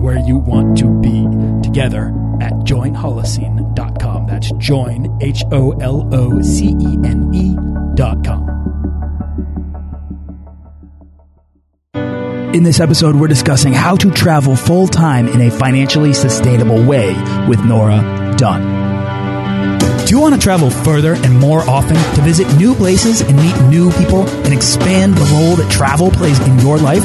where you want to be together at joinholocene.com. That's join, H O L O C E N E.com. In this episode, we're discussing how to travel full time in a financially sustainable way with Nora Dunn. Do you want to travel further and more often to visit new places and meet new people and expand the role that travel plays in your life?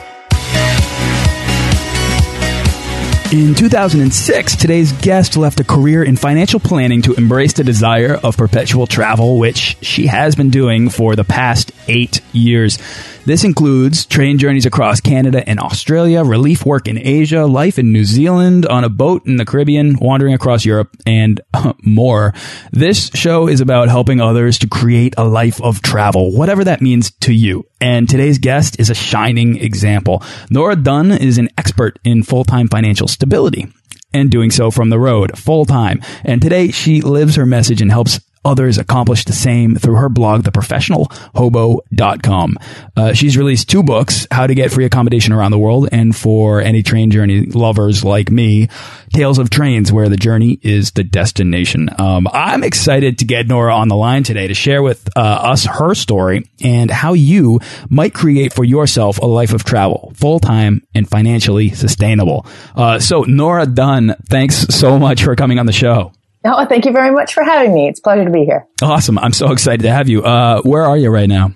In 2006, today's guest left a career in financial planning to embrace the desire of perpetual travel, which she has been doing for the past eight years. This includes train journeys across Canada and Australia, relief work in Asia, life in New Zealand, on a boat in the Caribbean, wandering across Europe, and uh, more. This show is about helping others to create a life of travel, whatever that means to you. And today's guest is a shining example. Nora Dunn is an expert in full-time financial stability and doing so from the road full time. And today she lives her message and helps others accomplish the same through her blog, theprofessionalhobo.com. Uh, she's released two books, How to Get Free Accommodation Around the World, and for any train journey lovers like me, Tales of Trains, where the journey is the destination. Um, I'm excited to get Nora on the line today to share with uh, us her story and how you might create for yourself a life of travel, full time and financially sustainable. Uh, so, Nora Dunn, thanks so much for coming on the show. Oh, thank you very much for having me. It's a pleasure to be here. Awesome. I'm so excited to have you. Uh, where are you right now?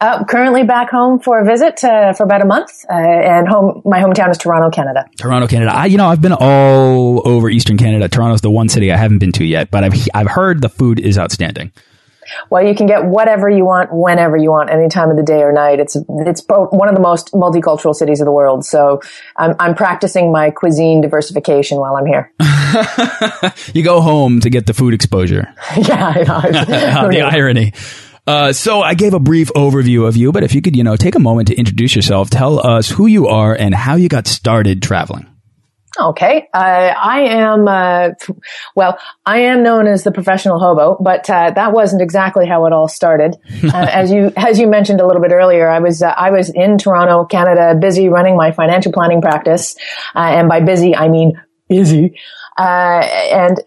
Uh, currently back home for a visit uh, for about a month, uh, and home. My hometown is Toronto, Canada. Toronto, Canada. I, you know, I've been all over Eastern Canada. Toronto's the one city I haven't been to yet, but I've I've heard the food is outstanding. Well, you can get whatever you want, whenever you want, any time of the day or night. It's it's one of the most multicultural cities of the world. So I'm I'm practicing my cuisine diversification while I'm here. you go home to get the food exposure. yeah, I know. the irony. Uh, so I gave a brief overview of you, but if you could, you know, take a moment to introduce yourself, tell us who you are and how you got started traveling. Okay, uh, I am. Uh, well, I am known as the professional hobo, but uh, that wasn't exactly how it all started. Uh, as you as you mentioned a little bit earlier, I was uh, I was in Toronto, Canada, busy running my financial planning practice, uh, and by busy I mean busy. and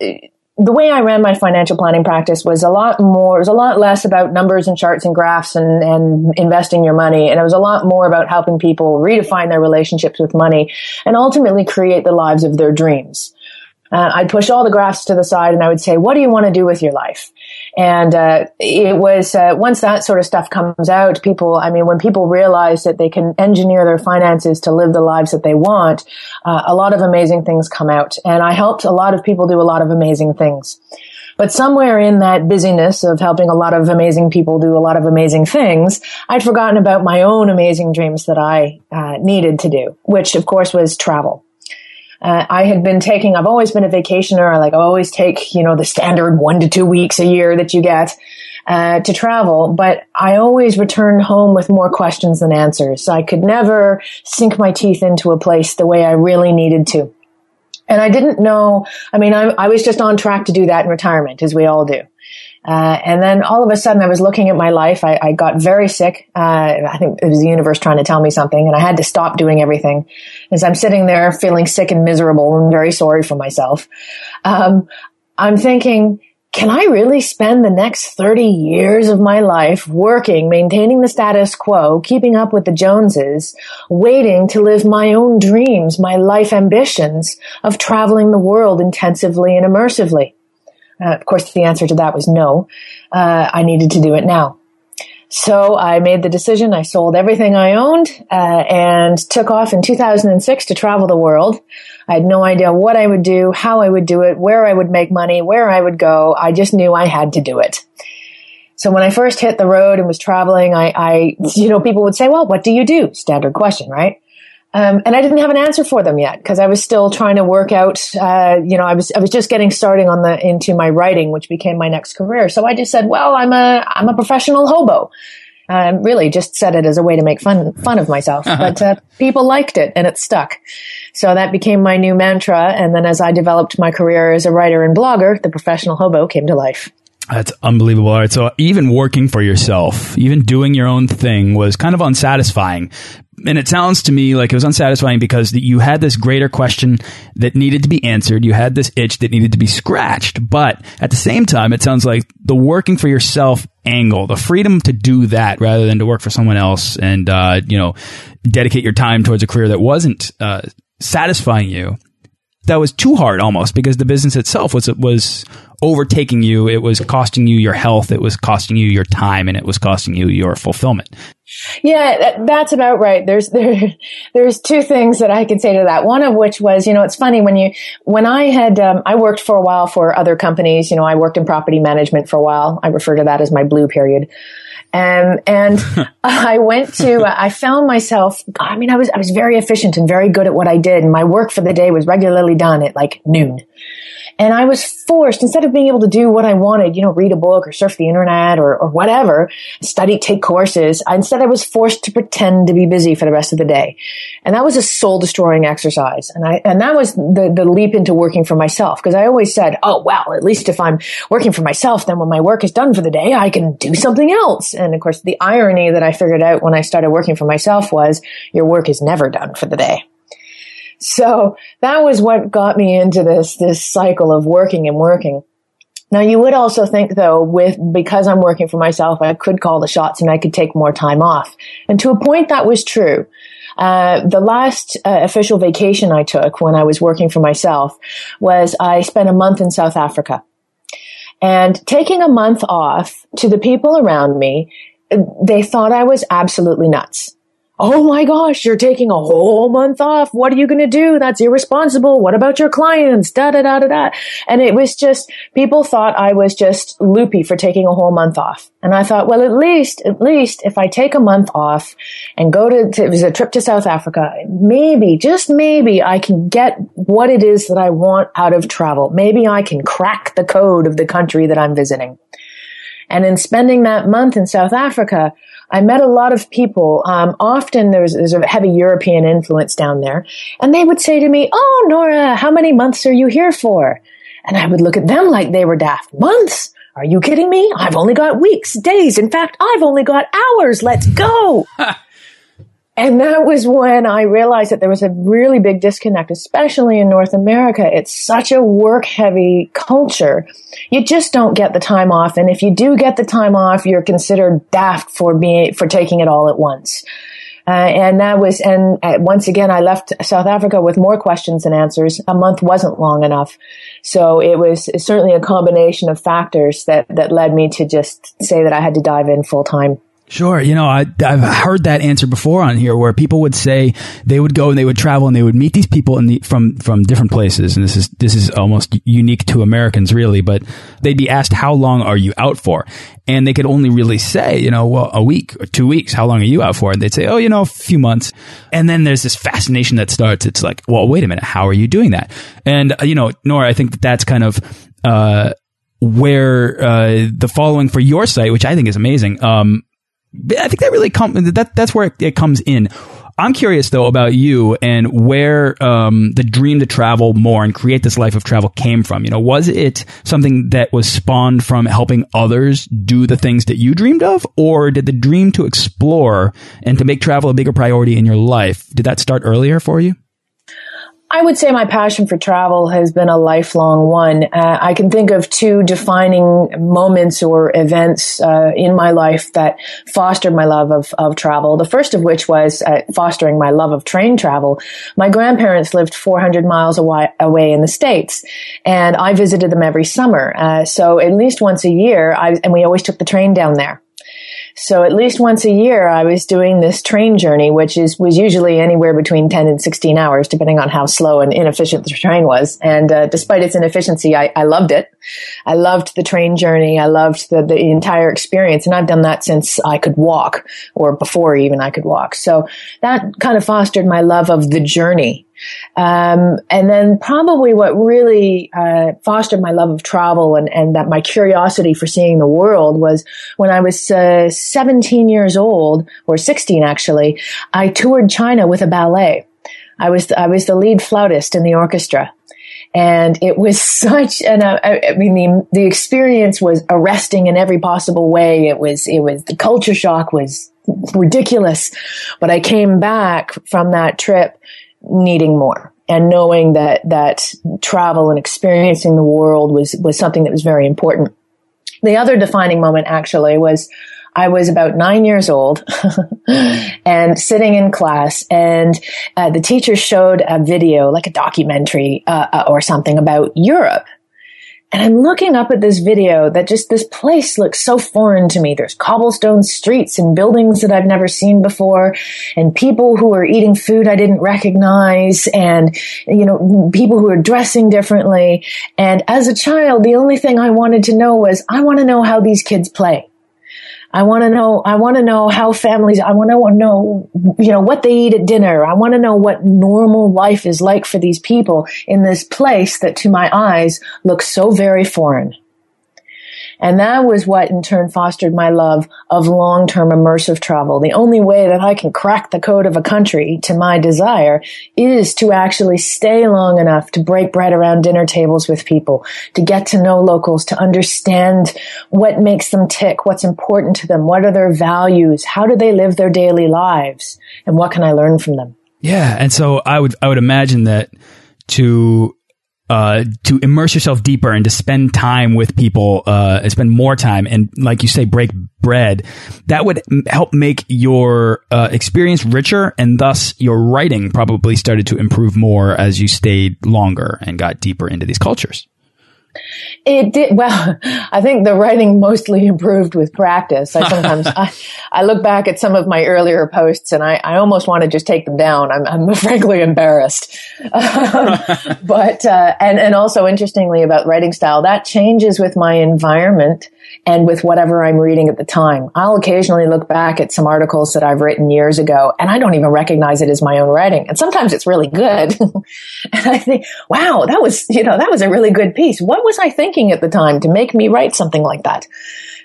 the way I ran my financial planning practice was a lot more, it was a lot less about numbers and charts and graphs and, and investing your money. And it was a lot more about helping people redefine their relationships with money and ultimately create the lives of their dreams. Uh, I'd push all the graphs to the side and I would say, what do you want to do with your life? And, uh, it was, uh, once that sort of stuff comes out, people, I mean, when people realize that they can engineer their finances to live the lives that they want, uh, a lot of amazing things come out. And I helped a lot of people do a lot of amazing things. But somewhere in that busyness of helping a lot of amazing people do a lot of amazing things, I'd forgotten about my own amazing dreams that I uh, needed to do, which of course was travel. Uh, I had been taking, I've always been a vacationer. I like I always take, you know, the standard one to two weeks a year that you get, uh, to travel, but I always returned home with more questions than answers. So I could never sink my teeth into a place the way I really needed to. And I didn't know, I mean, I, I was just on track to do that in retirement, as we all do. Uh, and then all of a sudden I was looking at my life. I, I got very sick. Uh, I think it was the universe trying to tell me something and I had to stop doing everything. As I'm sitting there feeling sick and miserable and very sorry for myself, um, I'm thinking, can I really spend the next 30 years of my life working, maintaining the status quo, keeping up with the Joneses, waiting to live my own dreams, my life ambitions of traveling the world intensively and immersively? Uh, of course, the answer to that was no. Uh, I needed to do it now. So I made the decision. I sold everything I owned uh, and took off in 2006 to travel the world. I had no idea what I would do, how I would do it, where I would make money, where I would go. I just knew I had to do it. So when I first hit the road and was traveling, I, I you know, people would say, well, what do you do? Standard question, right? Um, and I didn't have an answer for them yet because I was still trying to work out. Uh, you know, I was I was just getting starting on the into my writing, which became my next career. So I just said, "Well, I'm a I'm a professional hobo." Um, really, just said it as a way to make fun fun of myself. but uh, people liked it, and it stuck. So that became my new mantra. And then, as I developed my career as a writer and blogger, the professional hobo came to life. That's unbelievable. All right. So even working for yourself, even doing your own thing was kind of unsatisfying. And it sounds to me like it was unsatisfying because you had this greater question that needed to be answered. You had this itch that needed to be scratched. But at the same time, it sounds like the working for yourself angle, the freedom to do that rather than to work for someone else and, uh, you know, dedicate your time towards a career that wasn't, uh, satisfying you that was too hard almost because the business itself was was overtaking you. It was costing you your health. It was costing you your time, and it was costing you your fulfillment. Yeah, that, that's about right. There's there there's two things that I can say to that. One of which was, you know, it's funny when you when I had um, I worked for a while for other companies. You know, I worked in property management for a while. I refer to that as my blue period. Um, and I went to, uh, I found myself, I mean, I was, I was very efficient and very good at what I did. And my work for the day was regularly done at like noon. And I was forced, instead of being able to do what I wanted, you know, read a book or surf the internet or, or whatever, study, take courses, I, instead I was forced to pretend to be busy for the rest of the day. And that was a soul destroying exercise. And I, and that was the, the leap into working for myself. Cause I always said, oh, well, at least if I'm working for myself, then when my work is done for the day, I can do something else. And of course, the irony that I figured out when I started working for myself was your work is never done for the day. So that was what got me into this, this cycle of working and working. Now you would also think though, with, because I'm working for myself, I could call the shots and I could take more time off. And to a point that was true. Uh, the last uh, official vacation I took when I was working for myself was I spent a month in South Africa. And taking a month off to the people around me, they thought I was absolutely nuts. Oh my gosh, you're taking a whole month off. What are you going to do? That's irresponsible. What about your clients? Da da da da da. And it was just, people thought I was just loopy for taking a whole month off. And I thought, well, at least, at least if I take a month off and go to, to it was a trip to South Africa, maybe, just maybe I can get what it is that I want out of travel. Maybe I can crack the code of the country that I'm visiting. And in spending that month in South Africa, I met a lot of people. Um, often there's, there's a heavy European influence down there, and they would say to me, "Oh, Nora, how many months are you here for?" And I would look at them like they were daft. Months? Are you kidding me? I've only got weeks, days. In fact, I've only got hours. Let's go. And that was when I realized that there was a really big disconnect, especially in North America. It's such a work heavy culture. You just don't get the time off. And if you do get the time off, you're considered daft for being, for taking it all at once. Uh, and that was, and uh, once again, I left South Africa with more questions than answers. A month wasn't long enough. So it was certainly a combination of factors that, that led me to just say that I had to dive in full time. Sure. You know, I, have heard that answer before on here where people would say they would go and they would travel and they would meet these people in the, from, from different places. And this is, this is almost unique to Americans really, but they'd be asked, how long are you out for? And they could only really say, you know, well, a week or two weeks. How long are you out for? And they'd say, oh, you know, a few months. And then there's this fascination that starts. It's like, well, wait a minute. How are you doing that? And, uh, you know, Nora, I think that that's kind of, uh, where uh, the following for your site, which I think is amazing, um, I think that really comes that that's where it comes in. I'm curious though about you and where um, the dream to travel more and create this life of travel came from. You know, was it something that was spawned from helping others do the things that you dreamed of, or did the dream to explore and to make travel a bigger priority in your life did that start earlier for you? I would say my passion for travel has been a lifelong one. Uh, I can think of two defining moments or events uh, in my life that fostered my love of, of travel. The first of which was uh, fostering my love of train travel. My grandparents lived 400 miles away, away in the States, and I visited them every summer. Uh, so at least once a year, I, and we always took the train down there. So at least once a year, I was doing this train journey, which is was usually anywhere between ten and sixteen hours, depending on how slow and inefficient the train was. And uh, despite its inefficiency, I, I, loved it. I loved the train journey. I loved the, the entire experience, and I've done that since I could walk, or before even I could walk. So that kind of fostered my love of the journey um, and then probably what really uh, fostered my love of travel and, and that my curiosity for seeing the world was when I was uh, 17 years old, or 16 actually, I toured China with a ballet. I was I was the lead flautist in the orchestra, and it was such an uh, I mean the the experience was arresting in every possible way. It was it was the culture shock was ridiculous, but I came back from that trip needing more and knowing that that travel and experiencing the world was was something that was very important. The other defining moment actually was I was about nine years old and sitting in class and uh, the teacher showed a video, like a documentary uh, uh or something about Europe. And I'm looking up at this video that just this place looks so foreign to me. There's cobblestone streets and buildings that I've never seen before and people who are eating food I didn't recognize and, you know, people who are dressing differently. And as a child, the only thing I wanted to know was, I want to know how these kids play. I want to know, I want to know how families, I want to know, you know, what they eat at dinner. I want to know what normal life is like for these people in this place that to my eyes looks so very foreign. And that was what in turn fostered my love of long-term immersive travel. The only way that I can crack the code of a country to my desire is to actually stay long enough to break bread around dinner tables with people, to get to know locals, to understand what makes them tick, what's important to them, what are their values, how do they live their daily lives, and what can I learn from them? Yeah. And so I would, I would imagine that to uh, to immerse yourself deeper and to spend time with people, uh, and spend more time and, like you say, break bread, that would help make your uh, experience richer and thus your writing probably started to improve more as you stayed longer and got deeper into these cultures. It did well. I think the writing mostly improved with practice. I sometimes I, I, look back at some of my earlier posts and I, I almost want to just take them down. I'm, I'm frankly embarrassed. but uh, and and also interestingly about writing style, that changes with my environment and with whatever I'm reading at the time. I'll occasionally look back at some articles that I've written years ago and I don't even recognize it as my own writing. And sometimes it's really good. and I think, wow, that was, you know, that was a really good piece. What was I thinking at the time to make me write something like that?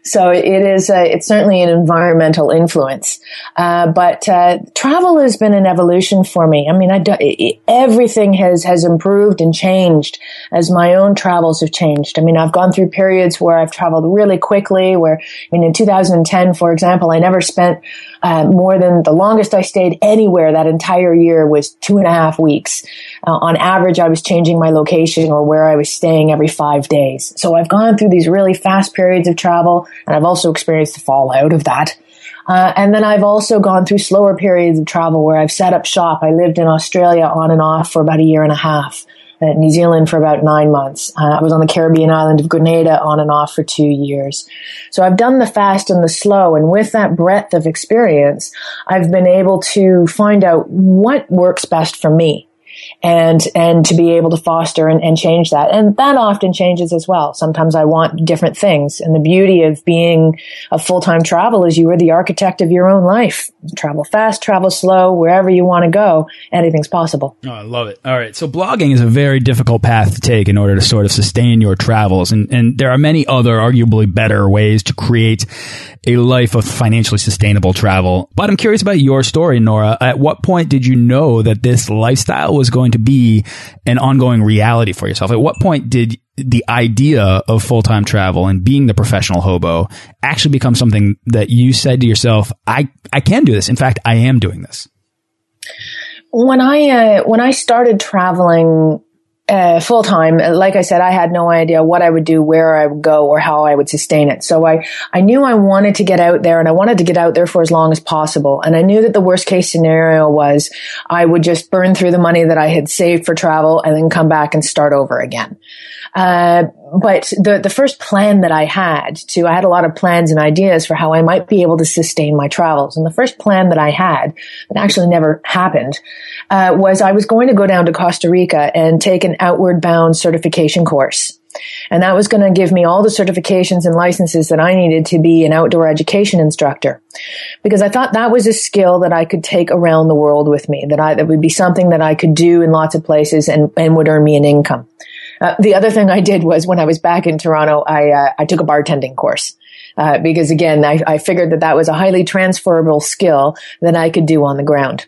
So it is, it's certainly an environmental influence. Uh, but, uh, travel has been an evolution for me. I mean, I do, everything has, has improved and changed as my own travels have changed. I mean, I've gone through periods where I've traveled really quickly, where, I mean, in 2010, for example, I never spent, uh, more than the longest I stayed anywhere that entire year was two and a half weeks. Uh, on average, I was changing my location or where I was staying every five days. So I've gone through these really fast periods of travel and I've also experienced the fallout of that. Uh, and then I've also gone through slower periods of travel where I've set up shop. I lived in Australia on and off for about a year and a half. New Zealand for about nine months. Uh, I was on the Caribbean island of Grenada on and off for two years. So I've done the fast and the slow. And with that breadth of experience, I've been able to find out what works best for me and and to be able to foster and, and change that. And that often changes as well. Sometimes I want different things. And the beauty of being a full time travel is you are the architect of your own life. Travel fast, travel slow, wherever you want to go, anything's possible. Oh, I love it. All right. So blogging is a very difficult path to take in order to sort of sustain your travels. And, and there are many other arguably better ways to create a life of financially sustainable travel. But I'm curious about your story, Nora. At what point did you know that this lifestyle was going to be an ongoing reality for yourself? At what point did the idea of full-time travel and being the professional hobo actually become something that you said to yourself, I, I can do this. In fact, I am doing this. when I uh, when I started traveling uh, full time, like I said, I had no idea what I would do, where I would go, or how I would sustain it. So I, I knew I wanted to get out there and I wanted to get out there for as long as possible. And I knew that the worst case scenario was I would just burn through the money that I had saved for travel and then come back and start over again. Uh, but the, the first plan that I had to, I had a lot of plans and ideas for how I might be able to sustain my travels. And the first plan that I had that actually never happened, uh, was I was going to go down to Costa Rica and take an outward bound certification course. And that was going to give me all the certifications and licenses that I needed to be an outdoor education instructor. Because I thought that was a skill that I could take around the world with me, that I, that would be something that I could do in lots of places and, and would earn me an income. Uh, the other thing I did was when I was back in Toronto, I, uh, I took a bartending course. Uh, because again, I, I figured that that was a highly transferable skill that I could do on the ground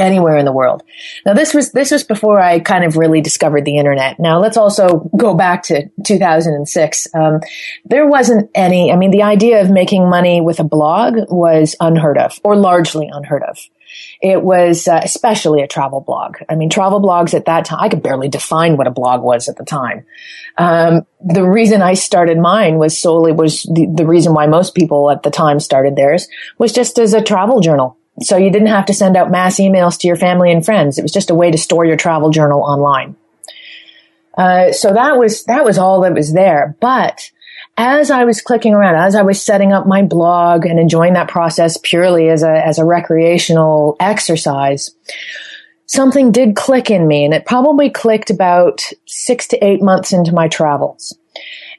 anywhere in the world. Now this was this was before I kind of really discovered the internet. Now let's also go back to 2006. Um, there wasn't any. I mean, the idea of making money with a blog was unheard of, or largely unheard of. It was uh, especially a travel blog. I mean, travel blogs at that time, I could barely define what a blog was at the time. Um, the reason I started mine was solely was the, the reason why most people at the time started theirs was just as a travel journal. So you didn't have to send out mass emails to your family and friends. It was just a way to store your travel journal online. Uh, so that was that was all that was there. But as I was clicking around, as I was setting up my blog and enjoying that process purely as a as a recreational exercise, something did click in me, and it probably clicked about six to eight months into my travels.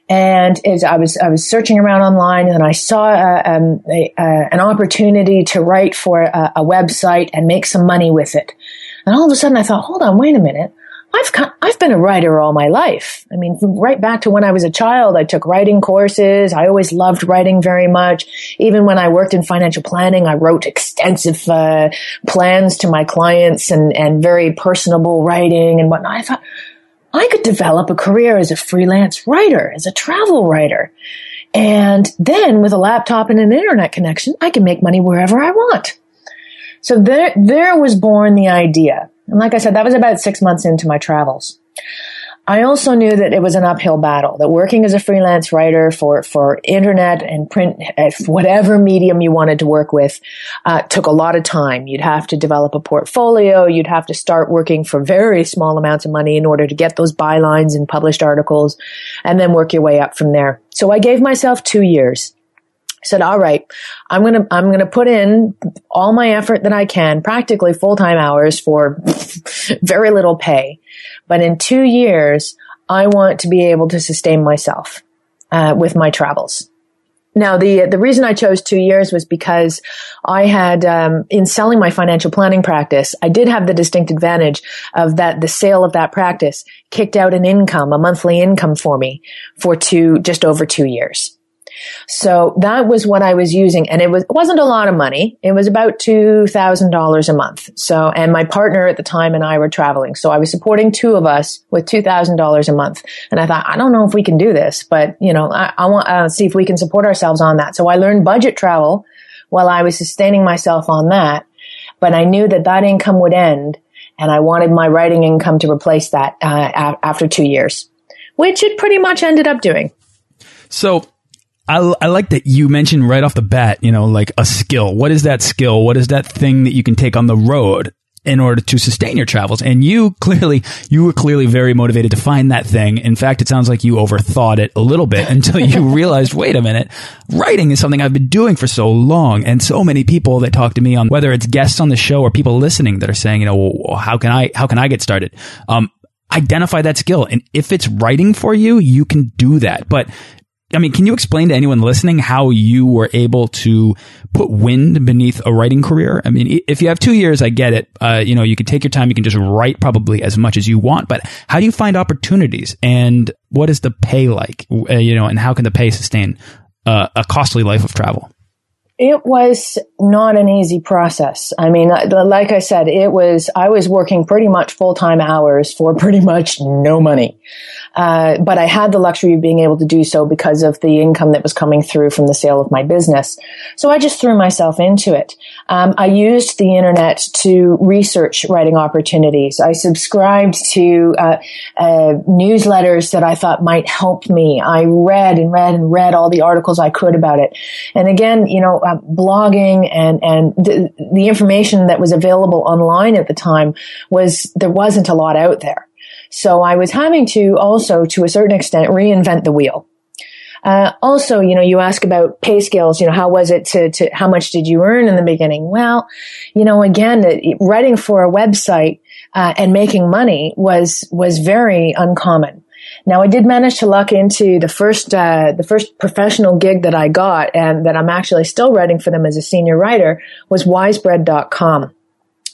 And as I was, I was searching around online and I saw uh, um, a, uh, an opportunity to write for a, a, website and make some money with it. And all of a sudden I thought, hold on, wait a minute. I've, I've been a writer all my life. I mean, right back to when I was a child, I took writing courses. I always loved writing very much. Even when I worked in financial planning, I wrote extensive, uh, plans to my clients and, and very personable writing and whatnot. I thought, I could develop a career as a freelance writer, as a travel writer. And then with a laptop and an internet connection, I can make money wherever I want. So there, there was born the idea. And like I said, that was about six months into my travels. I also knew that it was an uphill battle, that working as a freelance writer for, for internet and print, uh, whatever medium you wanted to work with, uh, took a lot of time. You'd have to develop a portfolio. You'd have to start working for very small amounts of money in order to get those bylines and published articles and then work your way up from there. So I gave myself two years said, all right, I'm going to, I'm going to put in all my effort that I can, practically full time hours for very little pay. But in two years, I want to be able to sustain myself, uh, with my travels. Now, the the reason I chose two years was because I had, um, in selling my financial planning practice, I did have the distinct advantage of that the sale of that practice kicked out an income, a monthly income for me for two, just over two years. So that was what I was using. And it was, it wasn't a lot of money. It was about $2,000 a month. So, and my partner at the time and I were traveling. So I was supporting two of us with $2,000 a month. And I thought, I don't know if we can do this, but you know, I, I want to uh, see if we can support ourselves on that. So I learned budget travel while I was sustaining myself on that. But I knew that that income would end and I wanted my writing income to replace that uh, after two years, which it pretty much ended up doing. So I, I like that you mentioned right off the bat, you know, like a skill. What is that skill? What is that thing that you can take on the road in order to sustain your travels? And you clearly, you were clearly very motivated to find that thing. In fact, it sounds like you overthought it a little bit until you realized, wait a minute, writing is something I've been doing for so long. And so many people that talk to me on whether it's guests on the show or people listening that are saying, you know, well, how can I, how can I get started? Um, identify that skill. And if it's writing for you, you can do that. But I mean, can you explain to anyone listening how you were able to put wind beneath a writing career? I mean, if you have two years, I get it. Uh, you know, you can take your time. You can just write probably as much as you want. But how do you find opportunities? And what is the pay like? Uh, you know, and how can the pay sustain uh, a costly life of travel? It was not an easy process. I mean, like I said, it was, I was working pretty much full time hours for pretty much no money. Uh, but I had the luxury of being able to do so because of the income that was coming through from the sale of my business. So I just threw myself into it. Um, I used the internet to research writing opportunities. I subscribed to uh, uh, newsletters that I thought might help me. I read and read and read all the articles I could about it. And again, you know, uh, blogging and and the information that was available online at the time was there wasn't a lot out there. So I was having to also, to a certain extent, reinvent the wheel. Uh, also, you know, you ask about pay scales, you know, how was it to, to, how much did you earn in the beginning? Well, you know, again, it, writing for a website, uh, and making money was, was very uncommon. Now, I did manage to luck into the first, uh, the first professional gig that I got and that I'm actually still writing for them as a senior writer was wisebread.com.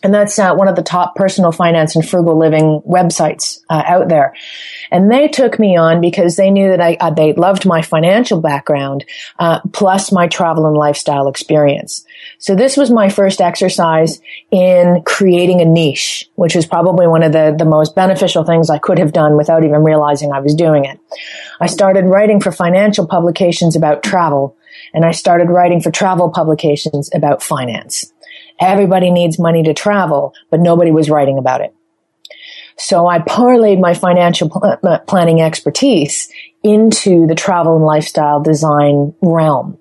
And that's uh, one of the top personal finance and frugal living websites uh, out there. And they took me on because they knew that I, uh, they loved my financial background, uh, plus my travel and lifestyle experience. So this was my first exercise in creating a niche, which was probably one of the, the most beneficial things I could have done without even realizing I was doing it. I started writing for financial publications about travel, and I started writing for travel publications about finance. Everybody needs money to travel, but nobody was writing about it. So I parlayed my financial pl- uh, planning expertise into the travel and lifestyle design realm.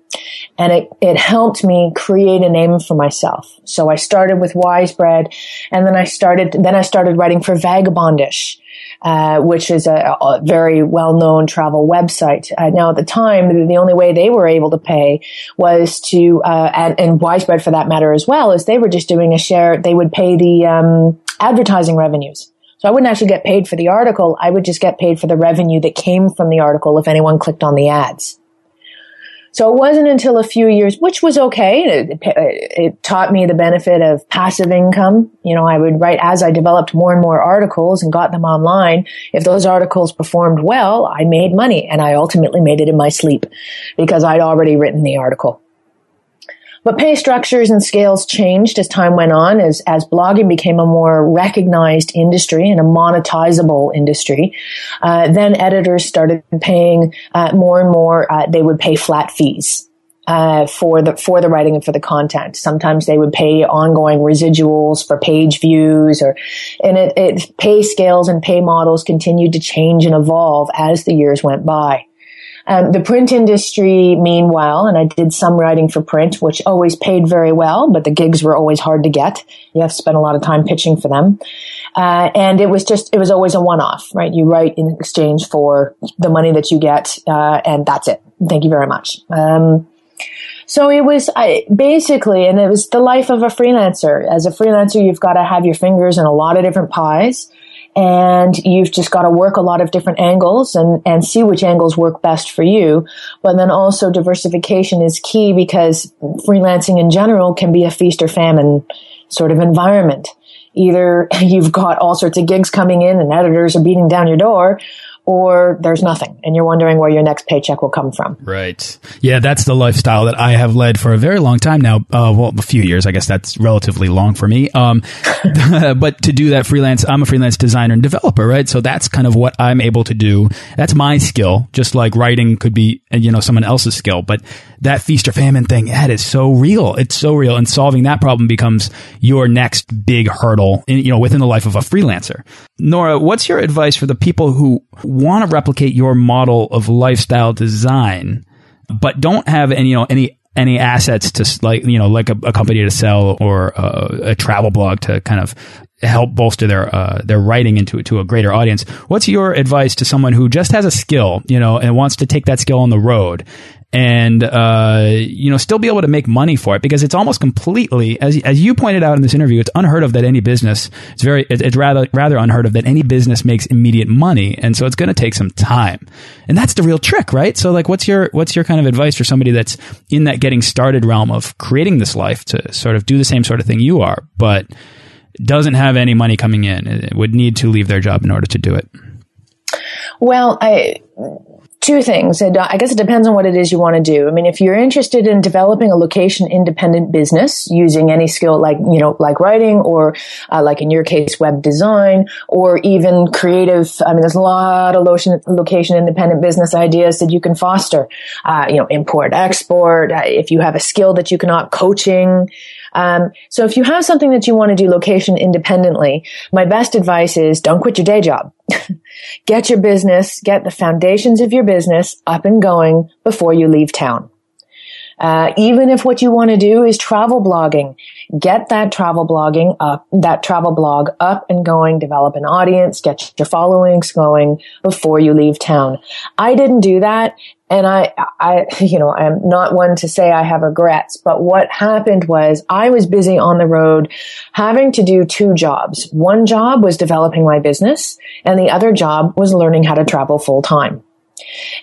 And it, it helped me create a name for myself. So I started with Wisebread and then I started, then I started writing for Vagabondish uh, which is a, a very well-known travel website. Uh, now, at the time, the only way they were able to pay was to, uh, and, and Wisebread for that matter as well, is they were just doing a share. They would pay the um, advertising revenues. So I wouldn't actually get paid for the article. I would just get paid for the revenue that came from the article if anyone clicked on the ads. So it wasn't until a few years, which was okay. It, it, it, taught me the benefit of passive income. You know, I would write as I developed more and more articles and got them online. If those articles performed well, I made money and I ultimately made it in my sleep because I'd already written the article. But pay structures and scales changed as time went on, as, as blogging became a more recognized industry and a monetizable industry. Uh, then editors started paying uh, more and more. Uh, they would pay flat fees. Uh, for the for the writing and for the content. Sometimes they would pay ongoing residuals for page views, or and it, it pay scales and pay models continued to change and evolve as the years went by. Um, the print industry, meanwhile, and I did some writing for print, which always paid very well, but the gigs were always hard to get. You have to spend a lot of time pitching for them. Uh, and it was just, it was always a one-off, right? You write in exchange for the money that you get, uh, and that's it. Thank you very much. Um, so it was I, basically, and it was the life of a freelancer. As a freelancer, you've got to have your fingers in a lot of different pies and you've just got to work a lot of different angles and, and see which angles work best for you. But then also diversification is key because freelancing in general can be a feast or famine sort of environment. Either you've got all sorts of gigs coming in and editors are beating down your door, or there's nothing and you're wondering where your next paycheck will come from. Right. Yeah, that's the lifestyle that I have led for a very long time now. Uh, well, a few years, I guess that's relatively long for me. Um, but to do that freelance, I'm a freelance designer and developer, right? So that's kind of what I'm able to do. That's my skill, just like writing could be, you know, someone else's skill. But that feast or famine thing, that is so real. It's so real. And solving that problem becomes your next big hurdle, in, you know, within the life of a freelancer. Nora, what's your advice for the people who want to replicate your model of lifestyle design, but don't have any, you know, any any assets to like you know like a, a company to sell or a, a, travel blog to kind of help bolster their uh, their writing into to a greater audience. What's your advice to someone who just has a skill, you know, and wants to take that skill on the road and uh, you know still be able to make money for it because it's almost completely as as you pointed out in this interview it's unheard of that any business it's very it's rather rather unheard of that any business makes immediate money. And so it's going to take some time. And that's the real trick right? So like what's your what's your kind of advice for somebody that's in that getting started realm of creating this life to sort of do the same sort of thing you are but doesn't have any money coming in would need to leave their job in order to do it? Well i two things. I guess it depends on what it is you want to do. I mean, if you're interested in developing a location independent business using any skill like, you know, like writing or uh, like in your case, web design or even creative. I mean, there's a lot of location, location independent business ideas that you can foster. Uh, you know, import, export. Uh, if you have a skill that you cannot coaching, um, so if you have something that you want to do location independently, my best advice is don't quit your day job. get your business, get the foundations of your business up and going before you leave town. Uh, even if what you want to do is travel blogging, get that travel blogging up, that travel blog up and going, develop an audience, get your followings going before you leave town. I didn't do that. And I, I, you know, I'm not one to say I have regrets, but what happened was I was busy on the road having to do two jobs. One job was developing my business and the other job was learning how to travel full time.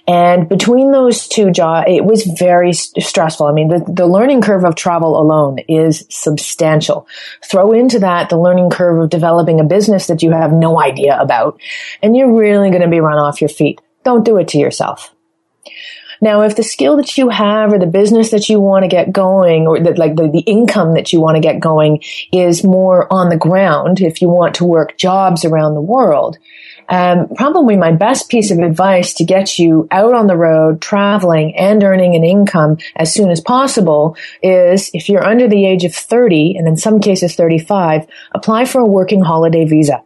And between those two jobs, it was very stressful. I mean, the, the learning curve of travel alone is substantial. Throw into that the learning curve of developing a business that you have no idea about, and you're really going to be run off your feet. Don't do it to yourself. Now, if the skill that you have or the business that you want to get going or the, like the, the income that you want to get going is more on the ground, if you want to work jobs around the world, um, probably my best piece of advice to get you out on the road, traveling and earning an income as soon as possible is if you're under the age of 30 and in some cases 35, apply for a working holiday visa.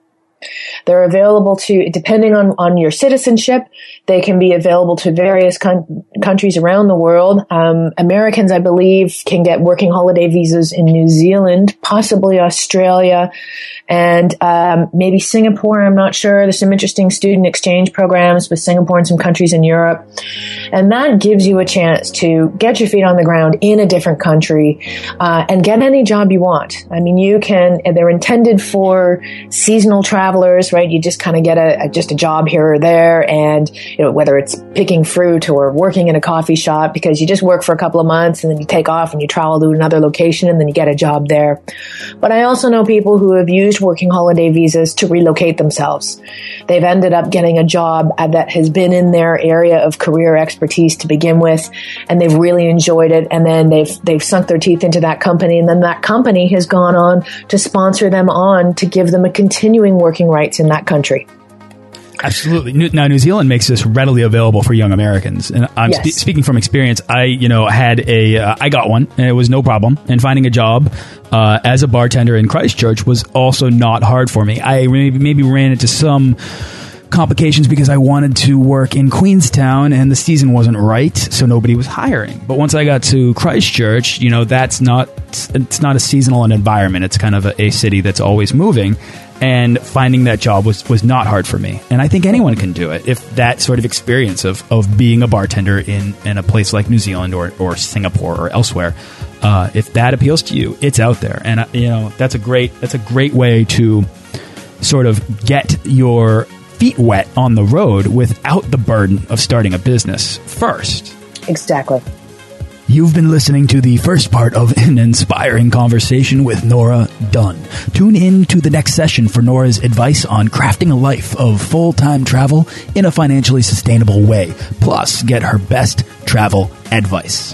They're available to, depending on, on your citizenship, they can be available to various con- countries around the world. Um, Americans, I believe, can get working holiday visas in New Zealand, possibly Australia, and um, maybe Singapore. I'm not sure. There's some interesting student exchange programs with Singapore and some countries in Europe, and that gives you a chance to get your feet on the ground in a different country uh, and get any job you want. I mean, you can. They're intended for seasonal travelers, right? You just kind of get a, a just a job here or there, and you know whether it's picking fruit or working in a coffee shop because you just work for a couple of months and then you take off and you travel to another location and then you get a job there. But I also know people who have used working holiday visas to relocate themselves. They've ended up getting a job that has been in their area of career expertise to begin with, and they've really enjoyed it. And then they've they've sunk their teeth into that company, and then that company has gone on to sponsor them on to give them a continuing working rights in that country. Absolutely. Now, New Zealand makes this readily available for young Americans, and I'm yes. spe speaking from experience. I, you know, had a, uh, I got one, and it was no problem. And finding a job uh, as a bartender in Christchurch was also not hard for me. I maybe, maybe ran into some complications because I wanted to work in Queenstown and the season wasn't right, so nobody was hiring. But once I got to Christchurch, you know, that's not it's not a seasonal environment. It's kind of a, a city that's always moving and finding that job was was not hard for me. And I think anyone can do it if that sort of experience of of being a bartender in in a place like New Zealand or or Singapore or elsewhere, uh, if that appeals to you, it's out there. And uh, you know that's a great that's a great way to sort of get your feet wet on the road without the burden of starting a business first. Exactly. You've been listening to the first part of an inspiring conversation with Nora Dunn. Tune in to the next session for Nora's advice on crafting a life of full time travel in a financially sustainable way. Plus, get her best travel advice.